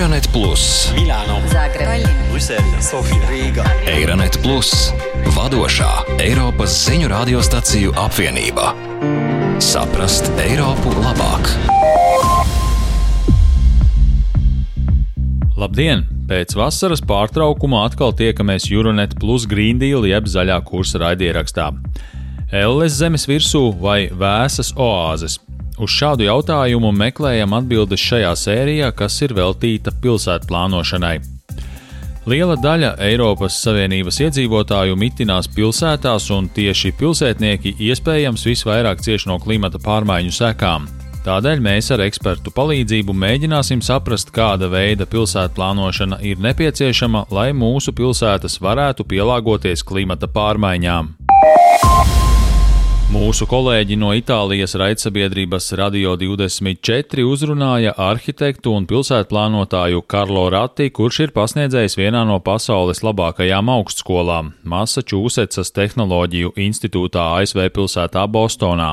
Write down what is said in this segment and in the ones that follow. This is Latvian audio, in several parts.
Eironet Plus, Milāno, Zagreba, Brisele, Sofija, Rīga. Eironet Plus, vadošā Eiropas ziņu radiostaciju apvienība. Saprast Eiropu labāk! Labdien! Pēc vasaras pārtraukuma atkal tiekamies Euronet Plus Green Deal jeb zaļā kursa raidierakstā. Elles zemes virsū vai vēsas oāzes? Uz šādu jautājumu meklējam atbildes šajā sērijā, kas ir veltīta pilsētu plānošanai. Liela daļa Eiropas Savienības iedzīvotāju mitinās pilsētās, un tieši pilsētnieki iespējams visvairāk cieš no klimata pārmaiņu sekām. Tādēļ mēs ar ekspertu palīdzību mēģināsim saprast, kāda veida pilsētu plānošana ir nepieciešama, lai mūsu pilsētas varētu pielāgoties klimata pārmaiņām. Mūsu kolēģi no Itālijas raidsabiedrības Radio 24 uzrunāja arhitektu un pilsētplānotāju Karlo Ratti, kurš ir pasniedzējis vienā no pasaules labākajām augstskolām - Massachusettsas Tehnoloģiju institūtā ASV pilsētā Bostonā.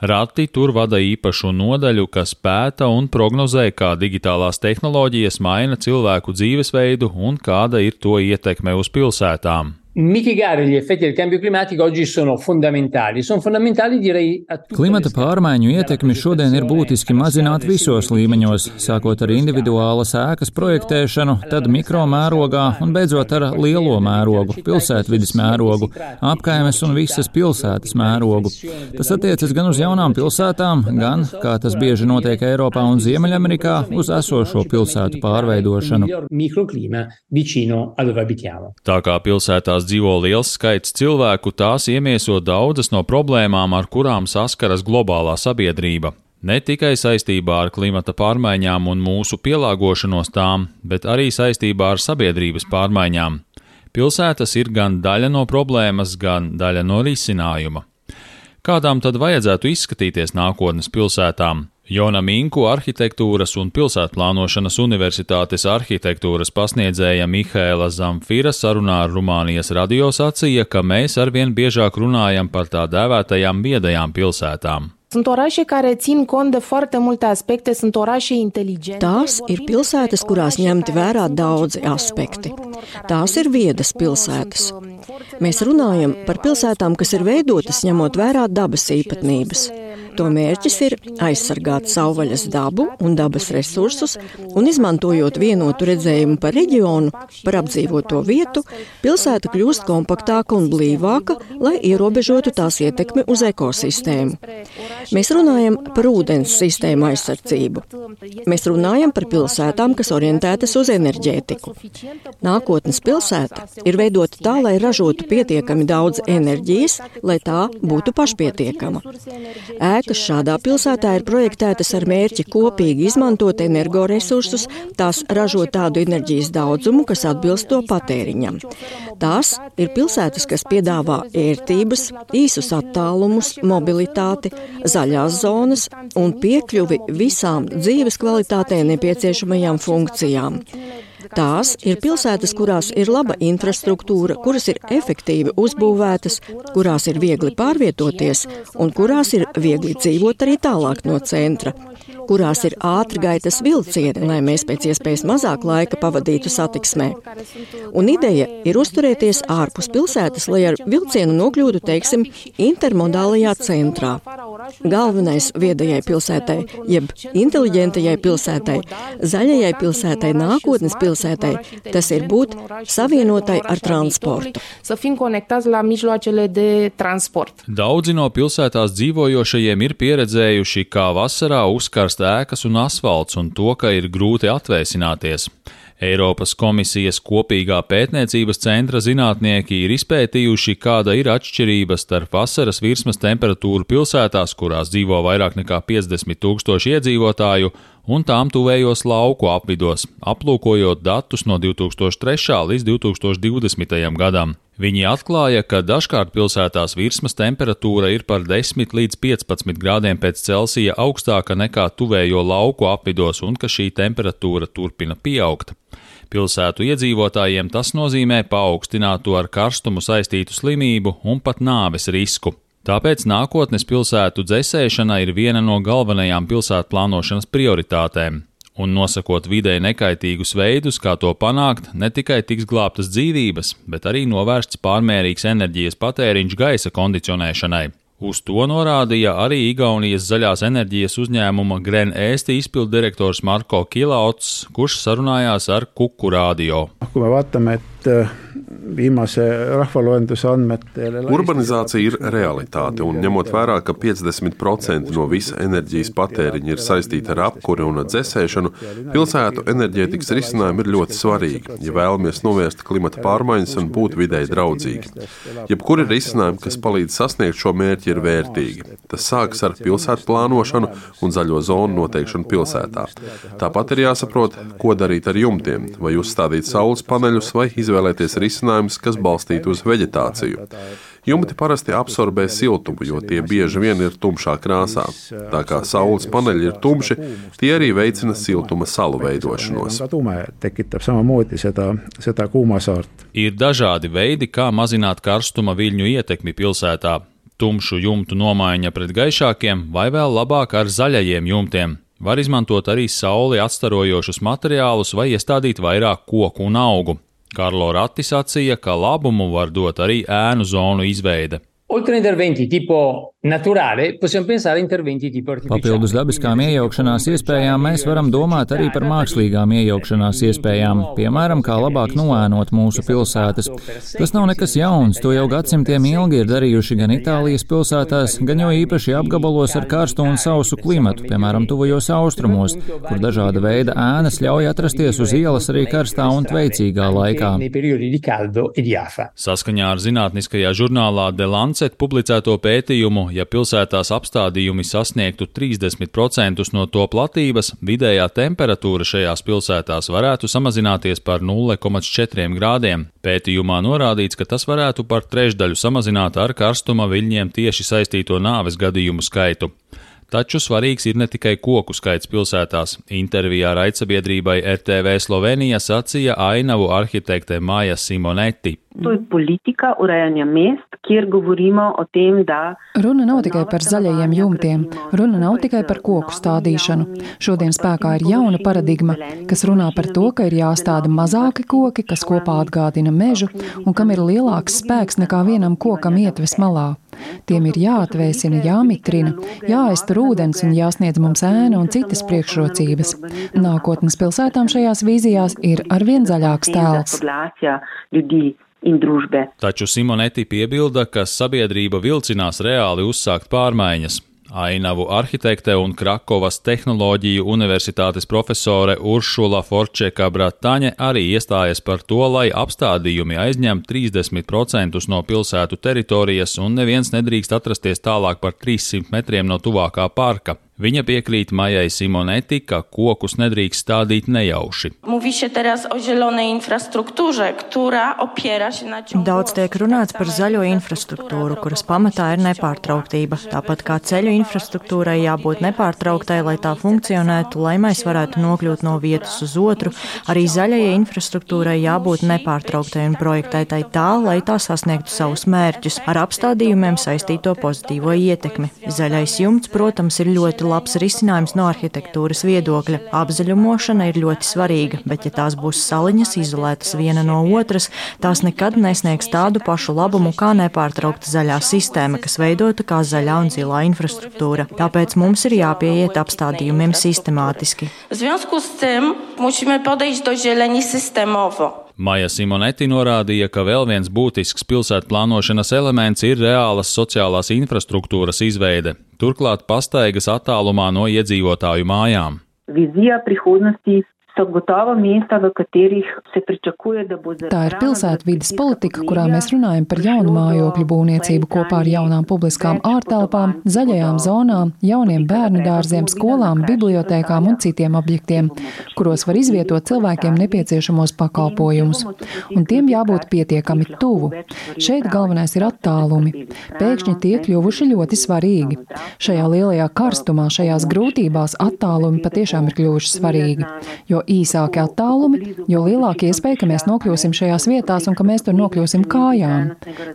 Rati tur vada īpašu nodaļu, kas pēta un prognozē, kā digitālās tehnoloģijas maina cilvēku dzīvesveidu un kāda ir to ietekme uz pilsētām. Mitigare gli effetti del cambio climatico oggi sono fondamentali. Sono fondamentali direi a tutte Klimata pārmaiņu ietekmi šodien ir būtiski mazināt visos līmeņos, sākot ar individuālas ēkas projektēšanu, tad mikromērogā un beidzot ar lielo mērogu, pilsētvidas mērogu, apkaimes un visas pilsētas mērogu. Tas attiecas gan uz jaunām pilsētām, gan, kā tas bieži notiek Eiropā un Ziemeļamerikā, uz esošo pilsētu pārveidošanu. miglior microclima vicino a dove abitiamo. Tā kā pilsētās dzīvo liels skaits cilvēku, tās iemieso daudzas no problēmām, ar kurām saskaras globālā sabiedrība. Ne tikai saistībā ar klimata pārmaiņām un mūsu pielāgošanos tām, bet arī saistībā ar sabiedrības pārmaiņām. Pilsētas ir gan daļa no problēmas, gan daļa no risinājuma. Kādām tad vajadzētu izskatīties nākotnes pilsētām? Jona Minku arhitektūras un pilsētplānošanas universitātes arhitektūras pasniedzēja Mihēla Zamfira sarunā ar Rumānijas radio sacīja, ka mēs arvien biežāk runājam par tā dēvētajām viedajām pilsētām. Sunt orașe care țin cont de foarte multe aspecte, sunt orașe inteligente. Tās ir pilsētas, kurās ņemti vērā daudzi aspekti. Tās ir viedas pilsētas. Mēs runājam par pilsētām, kas ir veidotas ņemot vērā dabas īpatnības. To mērķis ir aizsargāt savvaļas dabu un dabas resursus, un izmantojot vienotu redzējumu par reģionu, par apdzīvoto vietu, pilsēta kļūst kompaktāka un blīvāka, lai ierobežotu tās ietekmi uz ekosistēmu. Mēs runājam par ūdens sistēmu aizsardzību. Mēs runājam par pilsētām, kas orientētas uz enerģētiku. Nākotnes pilsēta ir veidota tā, lai ražotu pietiekami daudz enerģijas, lai tā būtu pašpietiekama. Ēkas šādā pilsētā ir projektētas ar mērķi kopīgi izmantot energoresursus, tās ražo tādu enerģijas daudzumu, kas atbilst to patēriņam. Tās ir pilsētas, kas piedāvā ērtības, īsus attālumus, mobilitāti, zaļās zonas un piekļuvi visām dzīves kvalitātei nepieciešamajām funkcijām. Tās ir pilsētas, kurās ir laba infrastruktūra, kuras ir efektīvi uzbūvētas, kurās ir viegli pārvietoties un kurās ir viegli dzīvot arī tālāk no centra kurās ir ātrgaitas vilcieni, lai mēs pēc iespējas mazāk laika pavadītu satiksmē. Un ideja ir uzturēties ārpus pilsētas, lai ar vilcienu nokļūtu, teiksim, intermodālajā centrā. Galvenais viedajai pilsētai, jeb inteliģentajai pilsētai, zaļajai pilsētai, nākotnes pilsētai, tas ir būt savienotai ar transportu. Să fim conectați la mijloacele de transport. Daudzi no pilsētās dzīvojošajiem ir pieredzējuši, kā vasarā uzkarst ēkas un asfalts un to, ka ir grūti atvēsināties. Eiropas komisijas kopīgā pētniecības centra zinātnieki ir izpētījuši, kāda ir atšķirība starp vasaras virsmas temperatūru pilsētās, kurās dzīvo vairāk nekā 50 tūkstoši iedzīvotāju, un tām tuvējos lauku apvidos, aplūkojot datus no 2003. līdz 2020. gadam. Viņi atklāja, ka dažkārt pilsētās virsmas temperatūra ir par 10 līdz 15 grādiem pēc Celsija augstāka nekā tuvējo lauku apvidos un ka šī temperatūra turpina pieaugt. Pilsētu iedzīvotājiem tas nozīmē paaugstinātu ar karstumu saistītu slimību un pat nāves risku. Tāpēc nākotnes pilsētu dzēsēšana ir viena no galvenajām pilsētu plānošanas prioritātēm. un nosakot vidē nekaitīgus veidus, kā to panākt, ne tikai tiks glābtas dzīvības, bet arī novērsts pārmērīgs enerģijas patēriņš gaisa kondicionēšanai. Uz to norādīja arī Igaunijas zaļās enerģijas uzņēmuma Gren Ēsti izpildirektors Marko Kilauts, kurš sarunājās ar Kuku radio. Et viimase rahvaloenduse andmetel. Urbanizācija ir realitāte, un ņemot vērā, ka 50% no visa enerģijas patēriņa ir saistīta ar apkuri un dzēsēšanu, pilsētu enerģētikas risinājumi ir ļoti svarīgi, ja vēlamies novērst klimata pārmaiņas un būt videi draudzīgi. Jebkuri risinājumi, kas palīdz sasniegt šo mērķi, ir vērtīgi. Tas sākas ar pilsētu plānošanu un zaļo zonu noteikšanu pilsētā. Tāpat ir jāsaprot, ko darīt ar jumtiem, vai uzstādīt saules paneļus, vai izvēlēties risinājumus, kas balstīti uz veģetāciju. Jumti parasti absorbē siltumu, jo tie bieži vien ir tumšā krāsā. Tā kā saules paneļi ir tumši, tie arī veicina siltuma salu veidošanos. Ir dažādi veidi, kā mazināt karstuma viļņu ietekmi pilsētā. Tumšu jumtu nomaiņa pret gaišākiem, vai vēl labāk ar zaļajiem jumtiem. Var izmantot arī sauli atstarojošus materiālus vai iestādīt vairāk koku un augu. Karlo Ratti sacīja, ka labumu var dot arī ēnu zonu izveide. Oltre interventi tipo naturale, possiamo pensare a interventi tipo artificiali. Papildus dabiskām iejaukšanās iespējām mēs varam domāt arī par mākslīgām iejaukšanās iespējām, piemēram, kā labāk noēnot mūsu pilsētas. Tas nav nekas jauns, to jau gadsimtiem ilgi ir darījuši gan Itālijas pilsētās, gan jo īpaši apgabalos ar karstu un sausu klimatu, piemēram, tuvajos austrumos, kur dažāda veida ēnas ļauj atrasties uz ielas arī karstā un tveicīgā laikā. Saskaņā ar zinātniskajā žurnālā Delance Lancet publicēto pētījumu, ja pilsētās apstādījumi sasniegtu 30% no to platības, vidējā temperatūra šajās pilsētās varētu samazināties par 0,4 grādiem. Pētījumā norādīts, ka tas varētu par trešdaļu samazināt ar karstuma viļņiem tieši saistīto nāves gadījumu skaitu. Taču svarīgs ir ne tikai koku skaits pilsētās. Intervijā raidsabiedrībai RTV Slovenija sacīja ainavu arhitekte Māja Simoneti. To je politika urejanja mest, kjer govorimo o tem, da. Runa nav tikai par zaļajiem jumtiem, runa nav tikai par koku stādīšanu. Šodien spēkā ir jauna paradigma, kas runā par to, ka ir jāstāda mazāki koki, kas kopā atgādina mežu un kam ir lielāks spēks nekā vienam kokam ietves malā. Tiem ir jāatvēsina, jāmitrina, jāaiztur ūdens un jāsniedz mums ēna un citas priekšrocības. Nākotnes pilsētām šajās vīzijās ir arvien zaļāks tēls in družbe. Taču Simoneti piebilda, ka sabiedrība vilcinās reāli uzsākt pārmaiņas. Ainavu arhitekte un Krakovas tehnoloģiju universitātes profesore Uršula Forčeka Brataņe arī iestājas par to, lai apstādījumi aizņem 30% no pilsētu teritorijas un neviens nedrīkst atrasties tālāk par 300 metriem no tuvākā parka. Viņa piekrīt Maijai Simoneti, ka kokus nedrīkst stādīt nejauši. Daudz tiek runāts par zaļo infrastruktūru, kuras pamatā ir nepārtrauktība. Tāpat kā ceļu infrastruktūrai jābūt nepārtrauktai, lai tā funkcionētu, lai mēs varētu nokļūt no vietas uz otru, arī zaļajai infrastruktūrai jābūt nepārtrauktai un projektētai tā, lai tā sasniegtu savus mērķus ar apstādījumiem saistīto pozitīvo ietekmi. Zaļais jumts, protams, ir ļoti ļoti labs risinājums no arhitektūras viedokļa. Apzaļumošana ir ļoti svarīga, bet ja tās būs saliņas, izolētas viena no otras, tās nekad nesniegs tādu pašu labumu kā nepārtraukta zaļā sistēma, kas veidota kā zaļā un zilā infrastruktūra. Tāpēc mums ir jāpieiet apstādījumiem sistemātiski. Związku z tym musimy podejść do zieleni systemowo. Maija Simoneti norādīja, ka vēl viens būtisks pilsētu plānošanas elements ir reālas sociālās infrastruktūras izveide, turklāt pastaigas attālumā no iedzīvotāju mājām. Vizija prihodnosti so gotovo mesta, v katerih se pričakuje, da bo zaradi. Tā ir pilsētvidas politika, kurā mēs runājam par jaunu mājokļu būvniecību kopā ar jaunām publiskām ārtelpām, zaļajām zonām, jauniem bērnu dārziem, skolām, bibliotēkām un citiem objektiem, kuros var izvietot cilvēkiem nepieciešamos pakalpojumus. Un tiem jābūt pietiekami tuvu. Šeit galvenais ir attālumi. Pēkšņi tie kļuvuši ļoti svarīgi. Šajā lielajā karstumā, šajās grūtībās attālumi patiešām ir kļuvuši svarīgi. Jo īsāki attālumi, jo lielāka iespēja, ka mēs nokļūsim šajās vietās un ka mēs tur nokļūsim kājām.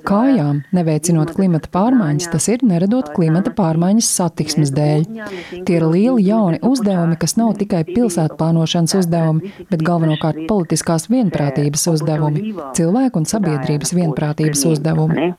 Kājām, neveicinot klimata pārmaiņas, tas ir neradot klimata pārmaiņas satiksmes dēļ. Tie ir lieli jauni uzdevumi, kas nav tikai pilsētplānošanas uzdevumi, bet galvenokārt politiskās vienprātības uzdevumi, cilvēku un sabiedrības vienprātības uzdevumi.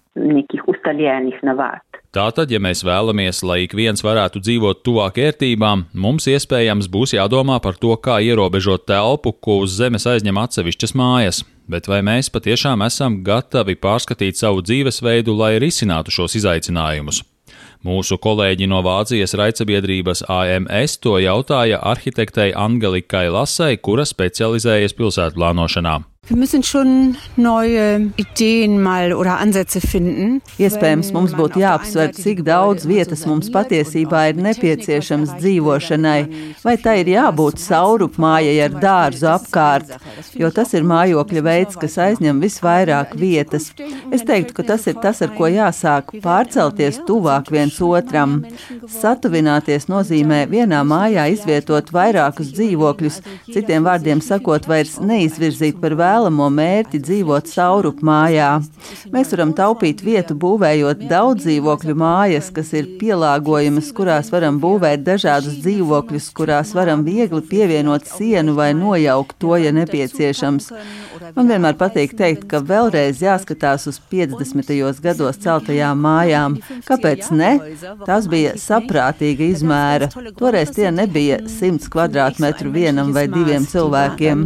Tātad, ja mēs vēlamies, lai ik viens varētu dzīvot tuvāk ērtībām, mums iespējams būs jādomā par to, kā ierobežot telpu, ko uz zemes aizņem atsevišķas mājas. Bet vai mēs patiešām esam gatavi pārskatīt savu dzīvesveidu, lai risinātu šos izaicinājumus? Mūsu kolēģi no Vācijas raidsabiedrības AMS to jautāja arhitektei Angelikai Lasai, kura specializējas pilsētplānošanā. Wir müssen schon neue Ideen mal oder Ansätze finden. Iespējams, mums būtu jāapsver, cik daudz vietas mums patiesībā ir nepieciešams dzīvošanai, vai tai ir jābūt saurupmājai ar dārzu apkārt, jo tas ir mājokļa veids, kas aizņem visvairāk vietas. Es teiktu, ka tas ir tas, ar ko jāsāk pārcelties tuvāk viens otram. Satuvināties nozīmē vienā mājā izvietot vairākus dzīvokļus, citiem vārdiem sakot, vairs neizvirzīt par vēlu vēlamo mērķi dzīvot saurup mājā. Mēs varam taupīt vietu būvējot daudz dzīvokļu mājas, kas ir pielāgojamas, kurās varam būvēt dažādus dzīvokļus, kurās varam viegli pievienot sienu vai nojaukt to, ja nepieciešams. Man vienmēr patīk teikt, ka vēlreiz jāskatās uz 50. gados celtajām mājām. Kāpēc ne? Tas bija saprātīga izmēra. Toreiz tie nebija 100 kvadrātmetru vienam vai diviem cilvēkiem.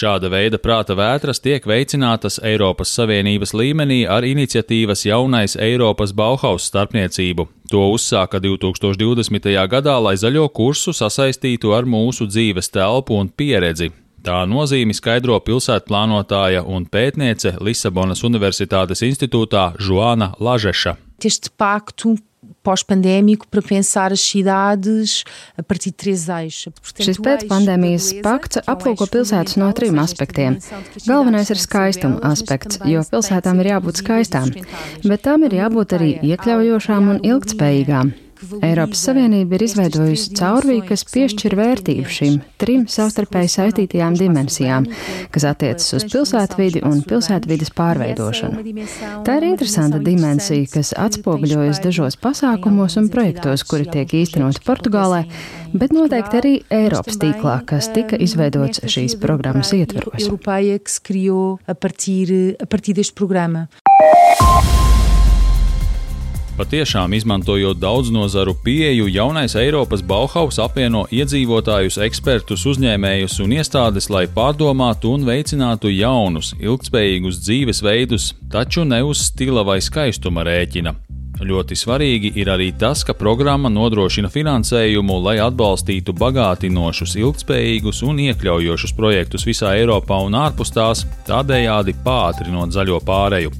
Šāda veida prāta vētras tiek veicinātas Eiropas Savienības līmenī ar iniciatīvas jaunais Eiropas Bauhaus starpniecību, To uzsāka 2020. gadā, lai zaļo kursu sasaistītu ar mūsu dzīves telpu un pieredzi. Tā nozīmi skaidro pilsētplānotāja un pētniece Lisabonas Universitātes institūtā Žuana Lažeša. Este pacto pós-pandēmico para pensar as cidades a partir de três eixos. Šis pēcpandēmijas pakts aplūko pilsētas no trim aspektiem. Galvenais ir skaistuma aspekts, jo pilsētām ir jābūt skaistām, bet tām ir jābūt arī iekļaujošām un ilgtspējīgām. Eiropas Savienība ir izveidojusi caurvīju, kas piešķir vērtību šīm trim savstarpēji saistītajām dimensijām, kas attiecas uz pilsētvidi un pilsētvidas pārveidošanu. Tā ir interesanta dimensija, kas atspoguļojas dažos pasākumos un projektos, kuri tiek īstenoti Portugālē, bet noteikti arī Eiropas tīklā, kas tika izveidots šīs programmas ietveros. Patiešām, izmantojot daudz nozaru pieeju, jaunais Eiropas Bauhaus apvieno iedzīvotājus, ekspertus, uzņēmējus un iestādes, lai pārdomātu un veicinātu jaunus, ilgspējīgus dzīvesveidus, taču ne uz stila vai skaistuma rēķina. Ļoti svarīgi ir arī tas, ka programma nodrošina finansējumu, lai atbalstītu bagātinošus, ilgspējīgus un iekļaujošus projektus visā Eiropā un ārpus tās, tādējādi pātrinot zaļo pāreju.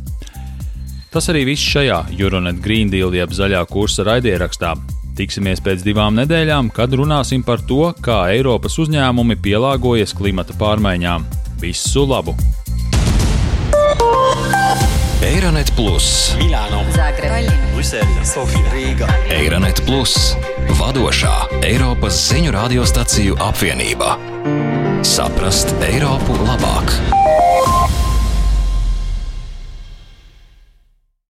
Tas arī viss šajā Euronet Green Deal jeb zaļā kursa raidierakstā. Tiksimies pēc divām nedēļām, kad runāsim par to, kā Eiropas uzņēmumi pielāgojas klimata pārmaiņām. Visu labu! Eironet Plus, Milāno, Zagreba, Brisele, Sofija, Rīga. Eironet Plus, vadošā Eiropas ziņu radiostaciju apvienība. Saprast Eiropu labāk!